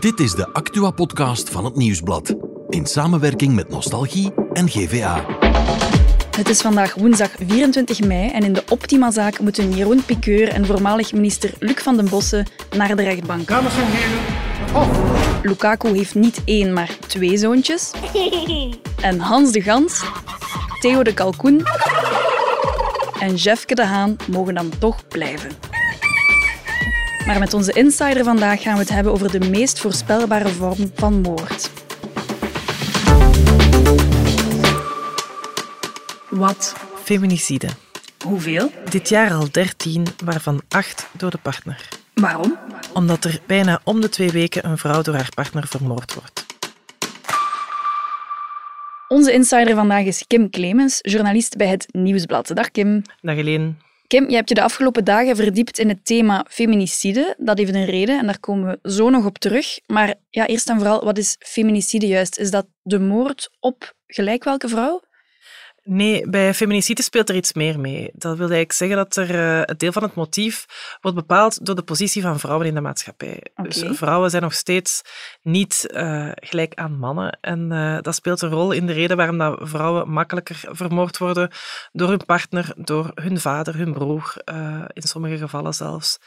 Dit is de Actua-podcast van het Nieuwsblad. In samenwerking met Nostalgie en GVA. Het is vandaag woensdag 24 mei en in de Optima-zaak moeten Jeroen Piqueur en voormalig minister Luc van den Bossen naar de rechtbank. Dames en heren, af. Lukaku heeft niet één, maar twee zoontjes. En Hans de Gans, Theo de Kalkoen en Jefke de Haan mogen dan toch blijven. Maar met onze insider vandaag gaan we het hebben over de meest voorspelbare vorm van moord. Wat? Feminicide. Hoeveel? Dit jaar al 13, waarvan 8 door de partner. Waarom? Omdat er bijna om de twee weken een vrouw door haar partner vermoord wordt. Onze insider vandaag is Kim Clemens, journalist bij het Nieuwsblad. Dag Kim. Dag Helene. Kim, je hebt je de afgelopen dagen verdiept in het thema feminicide. Dat heeft een reden en daar komen we zo nog op terug. Maar ja, eerst en vooral, wat is feminicide juist? Is dat de moord op gelijk welke vrouw? Nee, bij feminicide speelt er iets meer mee. Dat wil eigenlijk zeggen dat er uh, het deel van het motief wordt bepaald door de positie van vrouwen in de maatschappij. Dus vrouwen zijn nog steeds niet uh, gelijk aan mannen. En uh, dat speelt een rol in de reden waarom dat vrouwen makkelijker vermoord worden door hun partner, door hun vader, hun broer, in sommige gevallen zelfs.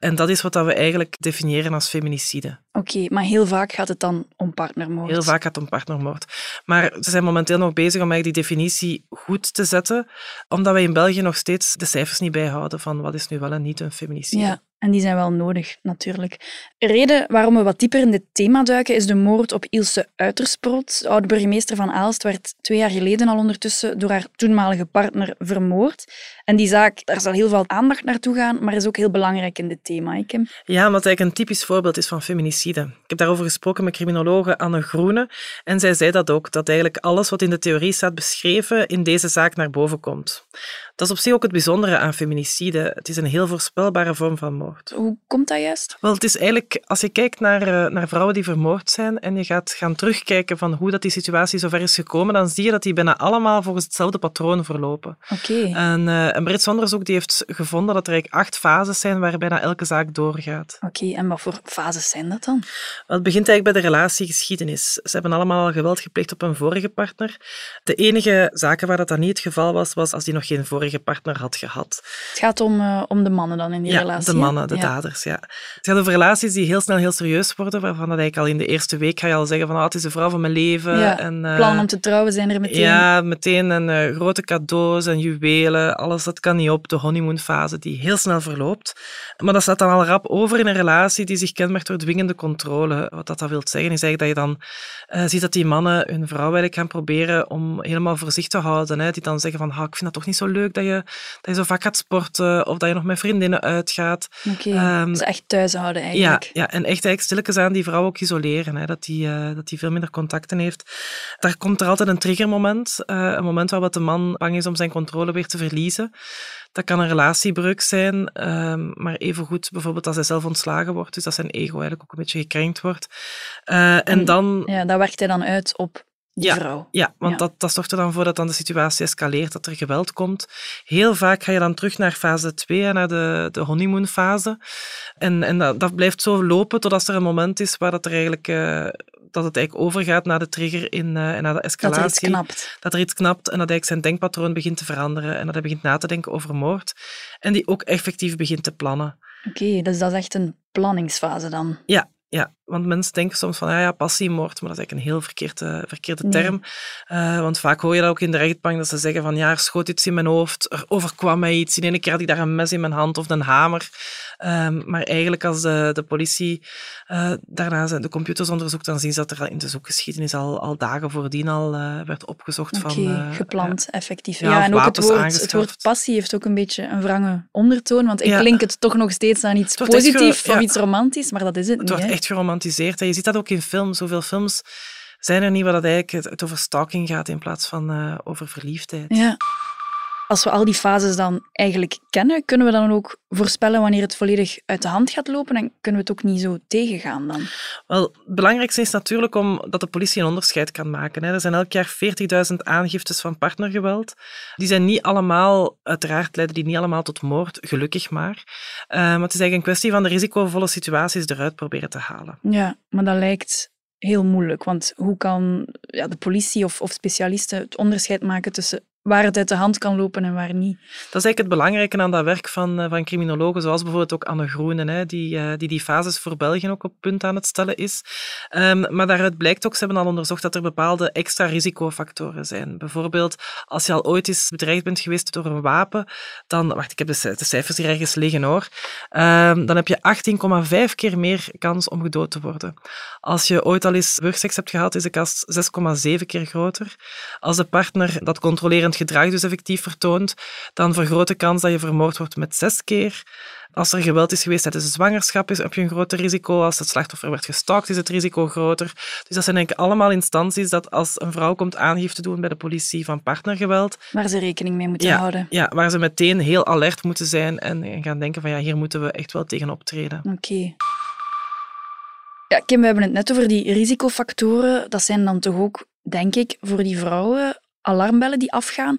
En dat is wat we eigenlijk definiëren als feminicide. Oké, okay, maar heel vaak gaat het dan om partnermoord. Heel vaak gaat het om partnermoord. Maar ze zijn momenteel nog bezig om eigenlijk die definitie goed te zetten, omdat wij in België nog steeds de cijfers niet bijhouden van wat is nu wel en niet een feminicide. Ja, en die zijn wel nodig, natuurlijk. Reden waarom we wat dieper in dit thema duiken is de moord op Ilse Uitersproot. De oude burgemeester van Aalst werd twee jaar geleden al ondertussen door haar toenmalige partner vermoord. En die zaak, daar zal heel veel aandacht naartoe gaan, maar is ook heel belangrijk in dit thema, hè? Ja, omdat eigenlijk een typisch voorbeeld is van feminicide. Ik heb daarover gesproken met criminologe Anne Groene en zij zei dat ook, dat eigenlijk alles wat in de theorie staat beschreven in deze zaak naar boven komt. Dat is op zich ook het bijzondere aan feminicide. Het is een heel voorspelbare vorm van moord. Hoe komt dat juist? Wel, het is eigenlijk, als je kijkt naar, naar vrouwen die vermoord zijn en je gaat gaan terugkijken van hoe dat die situatie zover is gekomen, dan zie je dat die bijna allemaal volgens hetzelfde patroon verlopen. Oké. Okay. En uh, een Brits onderzoek die heeft gevonden dat er eigenlijk acht fases zijn waar bijna elke zaak doorgaat. Oké, okay, en wat voor fases zijn dat dan? Wel, het begint eigenlijk bij de relatiegeschiedenis. Ze hebben allemaal al geweld gepleegd op een vorige partner. De enige zaken waar dat dan niet het geval was, was als die nog geen vorige partner had gehad. Het gaat om, uh, om de mannen dan in die ja, relatie? de mannen, de ja. daders, ja. Het gaat over relaties die heel snel heel serieus worden, waarvan dat eigenlijk al in de eerste week ga je al zeggen van oh, het is de vrouw van mijn leven. Ja, en, uh, plannen om te trouwen zijn er meteen. Ja, meteen. En uh, grote cadeaus en juwelen, alles dat kan niet op. De honeymoonfase die heel snel verloopt. Maar dat staat dan al rap over in een relatie die zich kenmerkt door dwingende controle. Wat dat, dat wil zeggen, is eigenlijk dat je dan ziet dat die mannen hun vrouw eigenlijk gaan proberen om helemaal voor zich te houden. Hè. Die dan zeggen van, ah, ik vind dat toch niet zo leuk dat je, dat je zo vaak gaat sporten of dat je nog met vriendinnen uitgaat. Oké, okay. um, dus echt thuis houden eigenlijk. Ja, ja en echt eigenlijk stilletjes aan die vrouw ook isoleren. Hè. Dat die, uh, dat die veel minder contacten heeft. Daar komt er altijd een triggermoment. Uh, een moment waarop de man bang is om zijn controle weer te verliezen. Dat kan een relatiebreuk zijn, um, maar evengoed bijvoorbeeld als hij zelf ontslagen wordt, dus dat zijn ego eigenlijk ook een beetje gekrenkt wordt. Uh, en, en dan... Ja, dat werkt hij dan uit op ja, vrouw. Ja, want ja. Dat, dat zorgt er dan voor dat dan de situatie escaleert, dat er geweld komt. Heel vaak ga je dan terug naar fase 2, naar de, de honeymoonfase. En, en dat, dat blijft zo lopen totdat er een moment is waar dat er eigenlijk... Uh, dat het eigenlijk overgaat naar de trigger in, uh, en naar de escalatie. Dat er iets knapt. Dat er iets knapt en dat eigenlijk zijn denkpatroon begint te veranderen en dat hij begint na te denken over moord. En die ook effectief begint te plannen. Oké, okay, dus dat is echt een planningsfase dan? Ja, ja, want mensen denken soms van, ja, ja passiemoord, maar dat is eigenlijk een heel verkeerde, verkeerde term. Nee. Uh, want vaak hoor je dat ook in de rechtbank, dat ze zeggen van, ja, er schoot iets in mijn hoofd, er overkwam mij iets, in ene keer had ik daar een mes in mijn hand of een hamer. Um, maar eigenlijk als de, de politie uh, daarna de computers onderzoekt, dan zien ze dat er in de zoekgeschiedenis al, al dagen voordien al uh, werd opgezocht okay, van... Gepland, effectief. Ja, ja en ook het woord, het woord passie heeft ook een beetje een wrange ondertoon, want ik Ja. link het toch nog steeds aan iets Het wordt positiefs ge- ja. of iets romantisch, maar dat is het, Het niet. wordt hè. echt geromantiseerd. En je ziet dat ook in films. Hoeveel films zijn er niet waar dat eigenlijk het over stalking gaat in plaats van eh, over verliefdheid. Ja. Als we al die fases dan eigenlijk kennen, kunnen we dan ook voorspellen wanneer het volledig uit de hand gaat lopen en kunnen we het ook niet zo tegengaan dan? Wel, het belangrijkste is natuurlijk om dat de politie een onderscheid kan maken. Er zijn elk jaar 40.000 aangiftes van partnergeweld. Die zijn niet allemaal, uiteraard leiden die niet allemaal tot moord, gelukkig maar. Uh, maar het is eigenlijk een kwestie van de risicovolle situaties eruit proberen te halen. Ja, maar dat lijkt heel moeilijk. Want hoe kan ja, de politie of, of specialisten het onderscheid maken tussen waar het uit de hand kan lopen en waar niet. Dat is eigenlijk het belangrijke aan dat werk van, eh, van criminologen, zoals bijvoorbeeld ook Anne Groenen, hè, die, uh, die die fases voor België ook op punt aan het stellen is. Um, maar daaruit blijkt ook, ze hebben al onderzocht dat er bepaalde extra risicofactoren zijn. Bijvoorbeeld, als je al ooit eens bedreigd bent geweest door een wapen, dan, wacht, ik heb de, cijfers hier ergens liggen hoor, um, dan heb je 18,5 keer meer kans om gedood te worden. Als je ooit al eens wurgseks hebt gehad, is de kans 6,7 keer groter. Als de partner dat gedrag dus effectief vertoont, dan vergroot de kans dat je vermoord wordt met zes keer. Als er geweld is geweest tijdens de zwangerschap, heb je een groter risico. Als het slachtoffer werd gestalkt, is het risico groter. Dus dat zijn eigenlijk allemaal instanties dat als een vrouw komt aangifte doen bij de politie van partnergeweld... Waar ze rekening mee moeten houden. Ja, waar ze meteen heel alert moeten zijn en gaan denken van ja, hier moeten we echt wel tegen optreden. Oké. Ja, Kim, we hebben het net over die risicofactoren. Dat zijn dan toch ook, denk ik, voor die vrouwen alarmbellen die afgaan.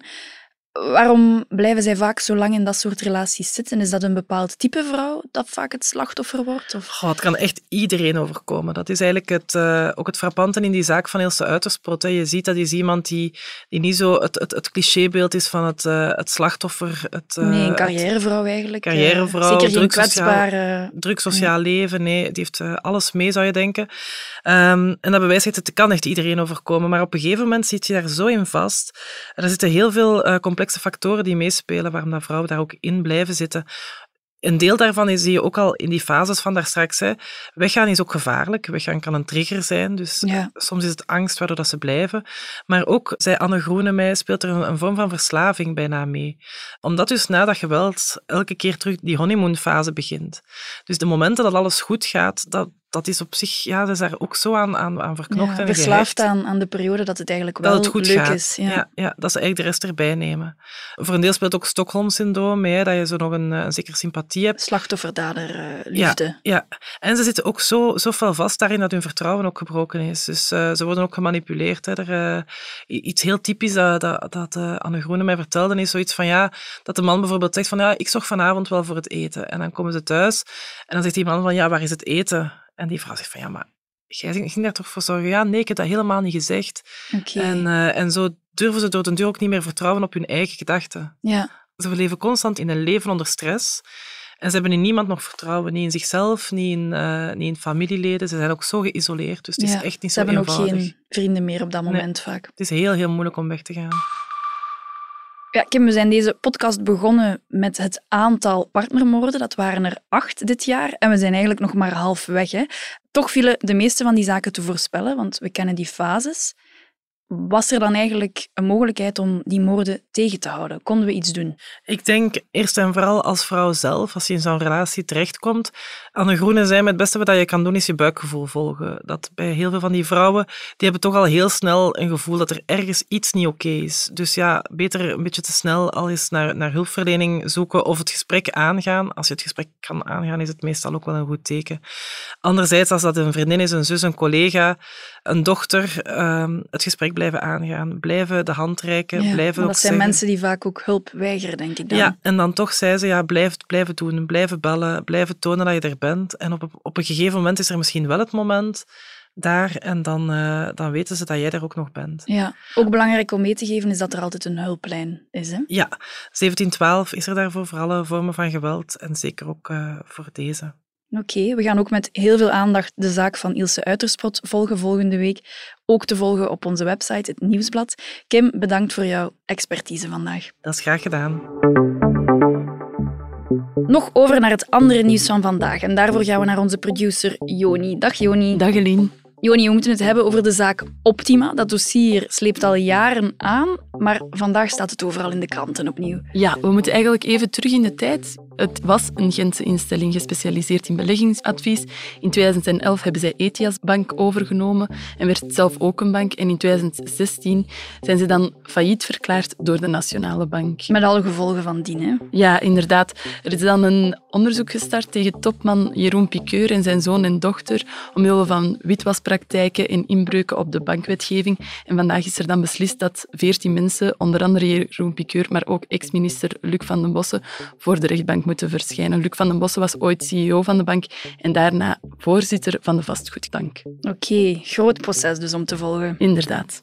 Waarom blijven zij vaak zo lang in dat soort relaties zitten? Is dat een bepaald type vrouw dat vaak het slachtoffer wordt? Of? Het kan echt iedereen overkomen. Dat is eigenlijk het, uh, ook het frappante in die zaak van Ilse Uitersprot. Hè. Je ziet dat is iemand die, die niet zo het, het, het clichébeeld is van het, uh, het slachtoffer. Het, uh, nee, een carrièrevrouw eigenlijk. Carrièrevrouw, zeker geen kwetsbare... Druk sociaal leven, nee. Die heeft alles mee, zou je denken. Um, en dat bewijst dat het kan echt iedereen overkomen. Maar op een gegeven moment zit je daar zo in vast. Er zitten heel veel complexe factoren die meespelen waarom dat vrouwen daar ook in blijven zitten. Een deel daarvan zie je ook al in die fases van daar straks. Hè. Weggaan is ook gevaarlijk. Weggaan kan een trigger zijn. Dus soms is het angst waardoor dat ze blijven. Maar ook, zei Anne Groenemey, speelt er een, een, vorm van verslaving bijna mee. Omdat dus na dat geweld elke keer terug die honeymoonfase begint. Dus de momenten dat alles goed gaat, dat, dat is op zich, ja, dat is daar ook zo aan, aan, aan verknocht ja, en Verslaafd aan, aan de periode dat het eigenlijk wel dat het goed leuk gaat. is. Ja. ja. dat ze eigenlijk de rest erbij nemen. Voor een deel speelt ook Stockholm-syndroom mee, dat je zo nog een, een zekere sympathie hebt. Slachtofferdader, uh, liefde. Ja, ja, en ze zitten ook zo, zo fel vast daarin dat hun vertrouwen ook gebroken is. Dus uh, ze worden ook gemanipuleerd. Hè. Er, uh, iets heel typisch dat, dat, dat Anne Groene mij vertelde, is zoiets van, ja, dat de man bijvoorbeeld zegt van, ja, ik zorg vanavond wel voor het eten. En dan komen ze thuis en dan zegt die man van, ja, waar is het eten? En die vrouw zegt van, ja, maar jij ging daar toch voor zorgen? Ja, nee, ik heb dat helemaal niet gezegd. Okay. En, uh, en zo durven ze door de deur ook niet meer vertrouwen op hun eigen gedachten. Ja. Ze leven constant in een leven onder stress. En ze hebben in niemand nog vertrouwen, niet in zichzelf, niet in, uh, niet in familieleden. Ze zijn ook zo geïsoleerd, dus het is echt niet ze zo hebben eenvoudig. ook geen vrienden meer op dat moment nee, vaak. Het is heel, heel moeilijk om weg te gaan. Ja, Kim, we zijn deze podcast begonnen met het aantal partnermoorden. Dat waren er acht dit jaar en we zijn eigenlijk nog maar halfweg. Hè. Toch vielen de meeste van die zaken te voorspellen, want we kennen die fases. Was er dan eigenlijk een mogelijkheid om die moorden tegen te houden? Konden we iets doen? Ik denk eerst en vooral als vrouw zelf, als je in zo'n relatie terechtkomt. Aan de groene zijn, het beste wat je kan doen, is je buikgevoel volgen. Dat bij heel veel van die vrouwen, die hebben toch al heel snel een gevoel dat er ergens iets niet oké is. Dus ja, beter een beetje te snel al eens naar, naar hulpverlening zoeken of het gesprek aangaan. Als je het gesprek kan aangaan, is het meestal ook wel een goed teken. Anderzijds, als dat een vriendin is, een zus, een collega, een dochter, um, het gesprek blijven aangaan, blijven de hand reiken, ja, blijven dat zijn zeggen. mensen die vaak ook hulp weigeren, denk ik dan. Ja, en dan toch zei ze, ja, blijf blijven doen, blijven bellen, blijven tonen dat je er bent. En op, op een gegeven moment is er misschien wel het moment daar en dan, uh, dan weten ze dat jij er ook nog bent. Ja, ook belangrijk om mee te geven is dat er altijd een hulplijn is. Hè? Ja, 1712 is er daarvoor voor alle vormen van geweld en zeker ook uh, voor deze. Oké, okay, we gaan ook met heel veel aandacht de zaak van Ilse Uiterspot volgen volgende week. Ook te volgen op onze website, het Nieuwsblad. Kim, bedankt voor jouw expertise vandaag. Dat is graag gedaan. Nog over naar het andere nieuws van vandaag. En daarvoor gaan we naar onze producer Joni. Dag Joni. Dag Eline. Joni, we moeten het hebben over de zaak Optima. Dat dossier sleept al jaren aan, maar vandaag staat het overal in de kranten opnieuw. Ja, we moeten eigenlijk even terug in de tijd. Het was een Gentse instelling gespecialiseerd in beleggingsadvies. In 2011 hebben zij Etias Bank overgenomen en werd zelf ook een bank. En in 2016 zijn ze dan failliet verklaard door de Nationale Bank. Met alle gevolgen van dien, hè? Ja, inderdaad. Er is dan een onderzoek gestart tegen topman Jeroen Piqueur en zijn zoon en dochter omwille van witwaspraktijken en inbreuken op de bankwetgeving. En vandaag is er dan beslist dat veertien mensen, onder andere Jeroen Piqueur, maar ook ex-minister Luc van den Bossen, voor de rechtbank moeten verschijnen. Luc van den Bossen was ooit CEO van de bank en daarna voorzitter van de vastgoedbank. Oké, groot proces dus om te volgen. Inderdaad.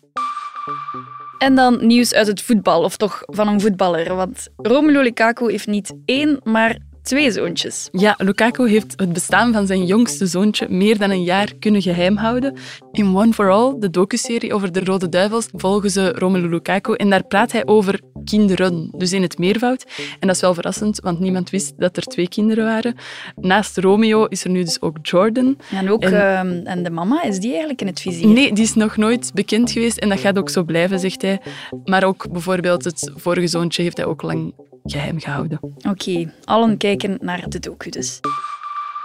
En dan nieuws uit het voetbal, of toch van een voetballer. Want Romelu Lukaku heeft niet één, maar twee zoontjes. Ja, Lukaku heeft het bestaan van zijn jongste zoontje meer dan een jaar kunnen geheim houden. In One for All, de docuserie over de Rode Duivels, volgen ze Romelu Lukaku en daar praat hij over kinderen, dus in het meervoud. En dat is wel verrassend, want niemand wist dat er twee kinderen waren. Naast Romeo is er nu dus ook Jordan. En ook En- ehm, en de mama, is die eigenlijk in het vizier? Nee, die is nog nooit bekend geweest en dat gaat ook zo blijven, zegt hij. Maar ook bijvoorbeeld het vorige zoontje heeft hij ook lang geheim gehouden. Oké, allen kijken naar de docu dus.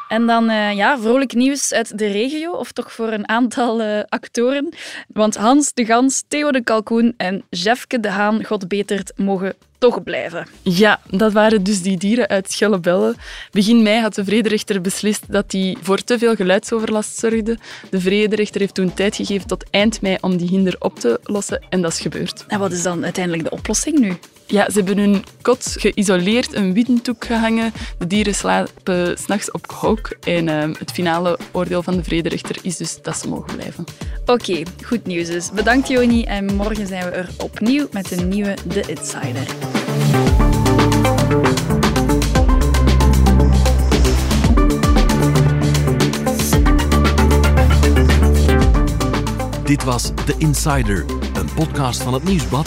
En dan eh, ja, vrolijk nieuws uit de regio, of toch voor een aantal eh, actoren. Want Hans de Gans, Theo de Kalkoen en Jefke de Haan, God betert, mogen toch blijven. Ja, dat waren dus die dieren uit Schellebelle. Begin mei had de vrederechter beslist dat die voor te veel geluidsoverlast zorgde. De vrederechter heeft toen tijd gegeven tot eind mei om die hinder op te lossen en dat is gebeurd. En wat is dan uiteindelijk de oplossing nu? Ja, ze hebben hun kot geïsoleerd, een wittentoek gehangen. De dieren slapen s'nachts op hok. En ehm, het finale oordeel van de vrederechter is dus dat ze mogen blijven. Oké, goed nieuws dus. Bedankt Joni en morgen zijn we er opnieuw met een nieuwe The Insider. Dit was The Insider, een podcast van het Nieuwsblad